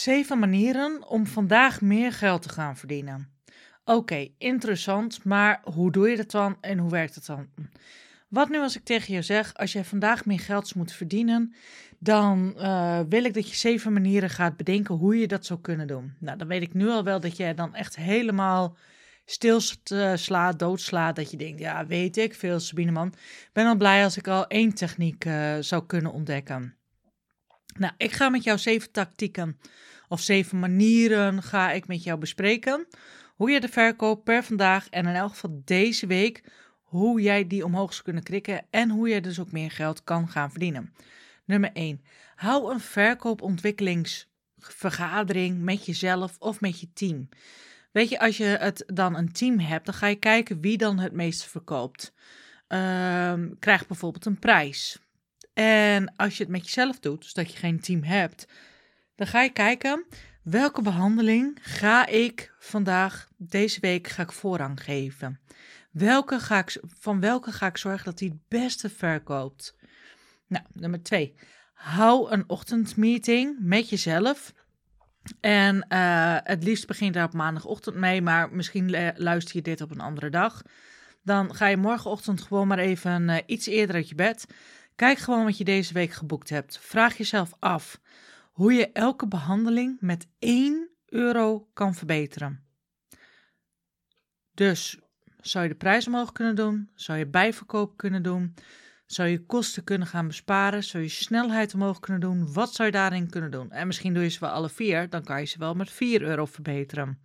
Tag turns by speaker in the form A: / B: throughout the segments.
A: Zeven manieren om vandaag meer geld te gaan verdienen. Oké, interessant, maar hoe doe je dat dan en hoe werkt het dan? Wat nu als ik tegen je zeg, als jij vandaag meer geld moet verdienen, dan uh, wil ik dat je zeven manieren gaat bedenken hoe je dat zou kunnen doen. Nou, dan weet ik nu al wel dat jij dan echt helemaal stilslaat, doodslaat, dat je denkt, ja, weet ik veel, Sabine man. ben al blij als ik al één techniek uh, zou kunnen ontdekken. Nou, ik ga met jou zeven tactieken of zeven manieren ga ik met jou bespreken. Hoe je de verkoop per vandaag en in elk geval deze week, hoe jij die omhoog zou kunnen krikken en hoe je dus ook meer geld kan gaan verdienen. Nummer 1. Hou een verkoopontwikkelingsvergadering met jezelf of met je team. Weet je, als je het dan een team hebt, dan ga je kijken wie dan het meeste verkoopt. Um, krijg bijvoorbeeld een prijs. En als je het met jezelf doet, dus dat je geen team hebt, dan ga je kijken welke behandeling ga ik vandaag, deze week, ga ik voorrang geven. Welke ga ik, van welke ga ik zorgen dat die het beste verkoopt? Nou, nummer twee. Hou een ochtendmeeting met jezelf. En uh, het liefst begint daar op maandagochtend mee, maar misschien luister je dit op een andere dag. Dan ga je morgenochtend gewoon maar even uh, iets eerder uit je bed. Kijk gewoon wat je deze week geboekt hebt. Vraag jezelf af hoe je elke behandeling met 1 euro kan verbeteren. Dus zou je de prijs omhoog kunnen doen? Zou je bijverkoop kunnen doen? Zou je kosten kunnen gaan besparen? Zou je snelheid omhoog kunnen doen? Wat zou je daarin kunnen doen? En misschien doe je ze wel alle vier, dan kan je ze wel met 4 euro verbeteren.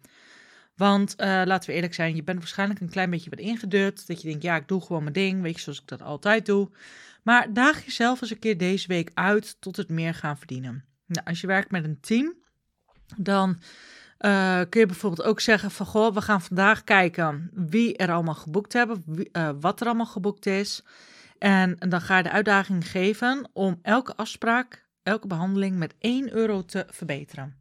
A: Want uh, laten we eerlijk zijn, je bent waarschijnlijk een klein beetje wat ingedut. Dat je denkt, ja, ik doe gewoon mijn ding, weet je, zoals ik dat altijd doe. Maar daag jezelf eens een keer deze week uit tot het meer gaan verdienen. Nou, als je werkt met een team, dan uh, kun je bijvoorbeeld ook zeggen van, goh, we gaan vandaag kijken wie er allemaal geboekt hebben, uh, wat er allemaal geboekt is. En, en dan ga je de uitdaging geven om elke afspraak, elke behandeling met 1 euro te verbeteren.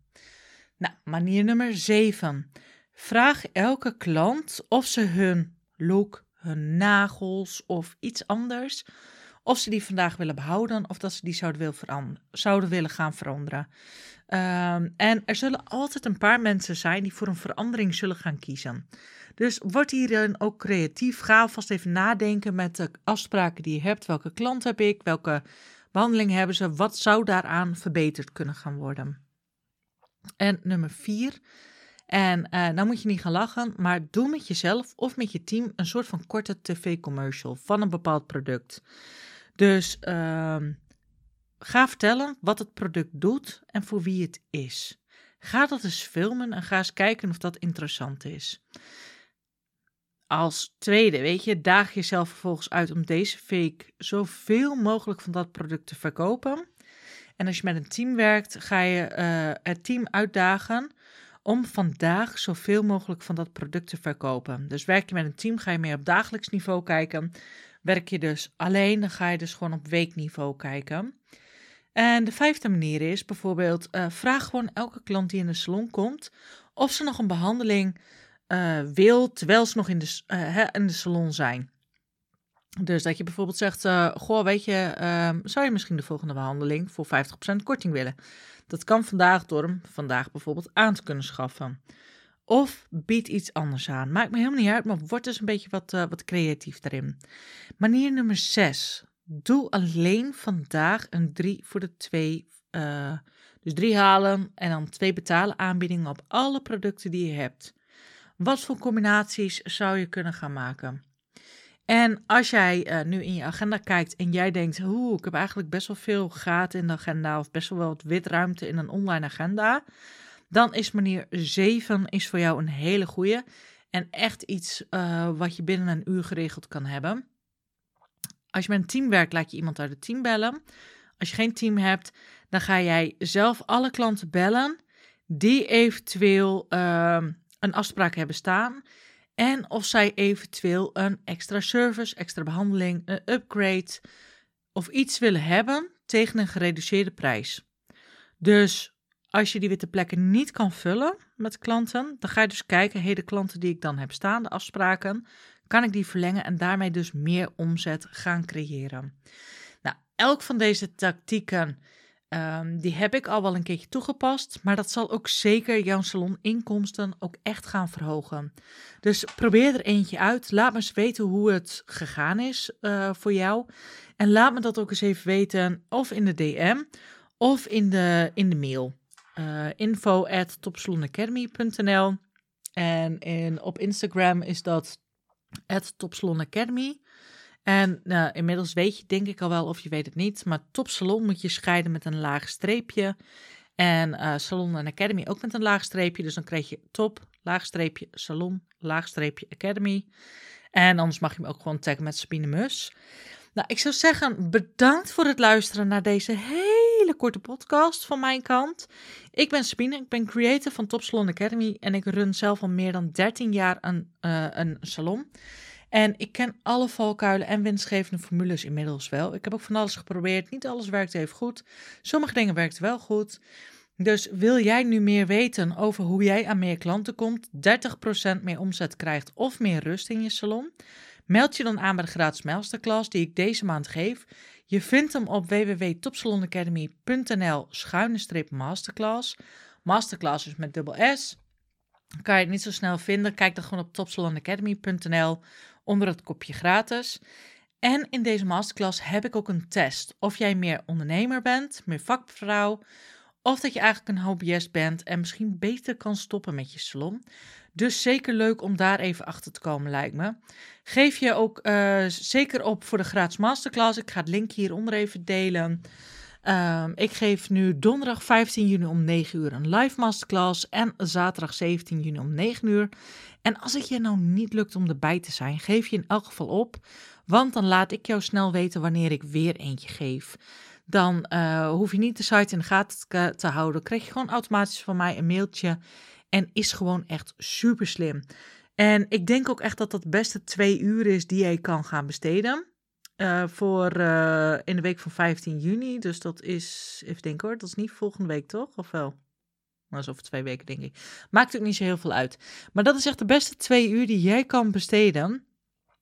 A: Nou, manier nummer 7. Vraag elke klant of ze hun look, hun nagels of iets anders of ze die vandaag willen behouden of dat ze die zouden, wil zouden willen gaan veranderen. Um, en er zullen altijd een paar mensen zijn die voor een verandering zullen gaan kiezen. Dus word hierin ook creatief. Ga alvast even nadenken met de afspraken die je hebt. Welke klant heb ik? Welke behandeling hebben ze? Wat zou daaraan verbeterd kunnen gaan worden? En nummer vier. En uh, nou moet je niet gaan lachen, maar doe met jezelf of met je team een soort van korte tv-commercial van een bepaald product. Dus uh, ga vertellen wat het product doet en voor wie het is. Ga dat eens filmen en ga eens kijken of dat interessant is. Als tweede, weet je, daag jezelf vervolgens uit om deze week zoveel mogelijk van dat product te verkopen. En als je met een team werkt, ga je uh, het team uitdagen om vandaag zoveel mogelijk van dat product te verkopen. Dus werk je met een team, ga je meer op dagelijks niveau kijken. Werk je dus alleen, dan ga je dus gewoon op weekniveau kijken. En de vijfde manier is bijvoorbeeld, uh, vraag gewoon elke klant die in de salon komt of ze nog een behandeling uh, wil terwijl ze nog in de, uh, in de salon zijn. Dus dat je bijvoorbeeld zegt, goh, weet je, ehm, zou je misschien de volgende behandeling voor 50% korting willen? Dat kan vandaag door hem vandaag bijvoorbeeld aan te kunnen schaffen. Of bied iets anders aan. Maakt me helemaal niet uit, maar word dus een beetje wat, uh, wat creatief daarin. Manier nummer 6. Doe alleen vandaag een 3 voor de 2. Uh, eh, dus 3 halen en dan 2 betalen aanbiedingen op alle producten die je hebt. Wat voor combinaties zou je kunnen gaan maken? En als jij uh, nu in je agenda kijkt en jij denkt, oeh, ik heb eigenlijk best wel veel gaten in de agenda of best wel wat witruimte in een online agenda dan is manier 7 is voor jou een hele goede. En echt iets uh, wat je binnen een uur geregeld kan hebben. Als je met een team werkt, laat je iemand uit het team bellen. Als je geen team hebt, dan ga jij zelf alle klanten bellen die eventueel uh, een afspraak hebben staan. En of zij eventueel een extra service, extra behandeling, een upgrade of iets willen hebben tegen een gereduceerde prijs. Dus als je die witte plekken niet kan vullen met klanten, dan ga je dus kijken, hey, de klanten die ik dan heb staan, de afspraken, kan ik die verlengen en daarmee dus meer omzet gaan creëren. Nou, elk van deze tactieken Ehm, die heb ik al wel een keertje toegepast, maar dat zal ook zeker jouw saloninkomsten ook echt gaan verhogen. Dus probeer er eentje uit. Laat me eens weten hoe het gegaan is uh, voor jou. En laat me dat ook eens even weten, of in de DM of in de, in de mail. Uh, info at topsalonacademy.nl En in, op Instagram is dat at topsalonacademy. En nou, inmiddels weet je, denk ik al wel, of je weet het niet, maar topsalon moet je scheiden met een laag streepje. En uh, salon en academy ook met een laag streepje. Dus dan krijg je top, laag streepje, salon, laag streepje, academy. En anders mag je me ook gewoon taggen met Sabine Mus. Nou, ik zou zeggen, bedankt voor het luisteren naar deze hele korte podcast van mijn kant. Ik ben Sabine, ik ben creator van Top Salon Academy en ik run zelf al meer dan 13 jaar een, uh, een salon. En ik ken alle valkuilen en winstgevende formules inmiddels wel. Ik heb ook van alles geprobeerd. Niet alles werkt even goed. Sommige dingen werken wel goed. Dus wil jij nu meer weten over hoe jij aan meer klanten komt, 30% meer omzet krijgt of meer rust in je salon? Meld je dan aan bij de gratis masterclass die ik deze maand geef. Je vindt hem op www.topsalonacademy.nl schuine masterclass. Masterclass is met dubbel S. Kan je het niet zo snel vinden? Kijk dan gewoon op topsalonacademy.nl onder het kopje gratis. En in deze masterclass heb ik ook een test. Of jij meer ondernemer bent, meer vakvrouw, of dat je eigenlijk een hobbyist bent en misschien beter kan stoppen met je salon. Dus zeker leuk om daar even achter te komen, lijkt me. Geef je ook uh, zeker op voor de gratis masterclass. Ik ga het link hieronder even delen. Um, ik geef nu donderdag 15 juni om 9 uur een live masterclass en zaterdag 17 juni om 9 uur. En als het je nou niet lukt om erbij te zijn, geef je in elk geval op, want dan laat ik jou snel weten wanneer ik weer eentje geef. Dan uh, hoef je niet de site in de gaten te houden. Krijg je gewoon automatisch van mij een mailtje en is gewoon echt super slim. En ik denk ook echt dat dat beste twee uur is die jij kan gaan besteden. Uh, voor uh, in de week van 15 juni. Dus dat is, even denken hoor, dat is niet volgende week toch? Of wel? Dat is over twee weken, denk ik. Maakt ook niet zo heel veel uit. Maar dat is echt de beste twee uur die jij kan besteden.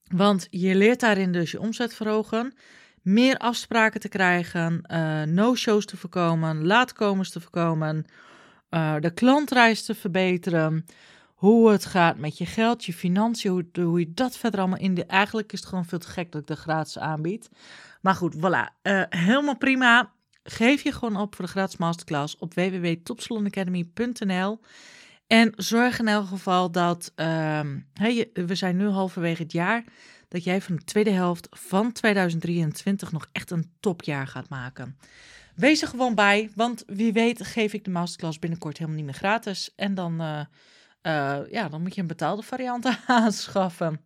A: Want je leert daarin dus je omzet verhogen. Meer afspraken te krijgen. Uh, no-shows te voorkomen. Laatkomers te voorkomen. de klantreis te verbeteren hoe het gaat met je geld, je financiën, hoe, hoe je dat verder allemaal in de... Eigenlijk is het gewoon veel te gek dat ik de gratis aanbied. Maar goed, voilà. Uh, helemaal prima. Geef je gewoon op voor de gratis masterclass op www.topsalonacademy.nl. En zorg in elk geval dat, hey, we zijn nu halverwege het jaar, dat jij van de tweede helft van 2023 nog echt een topjaar gaat maken. Wees er gewoon bij, want wie weet geef ik de masterclass binnenkort helemaal niet meer gratis. En dan... Uh, uh, ja, dan moet je een betaalde variant aanschaffen.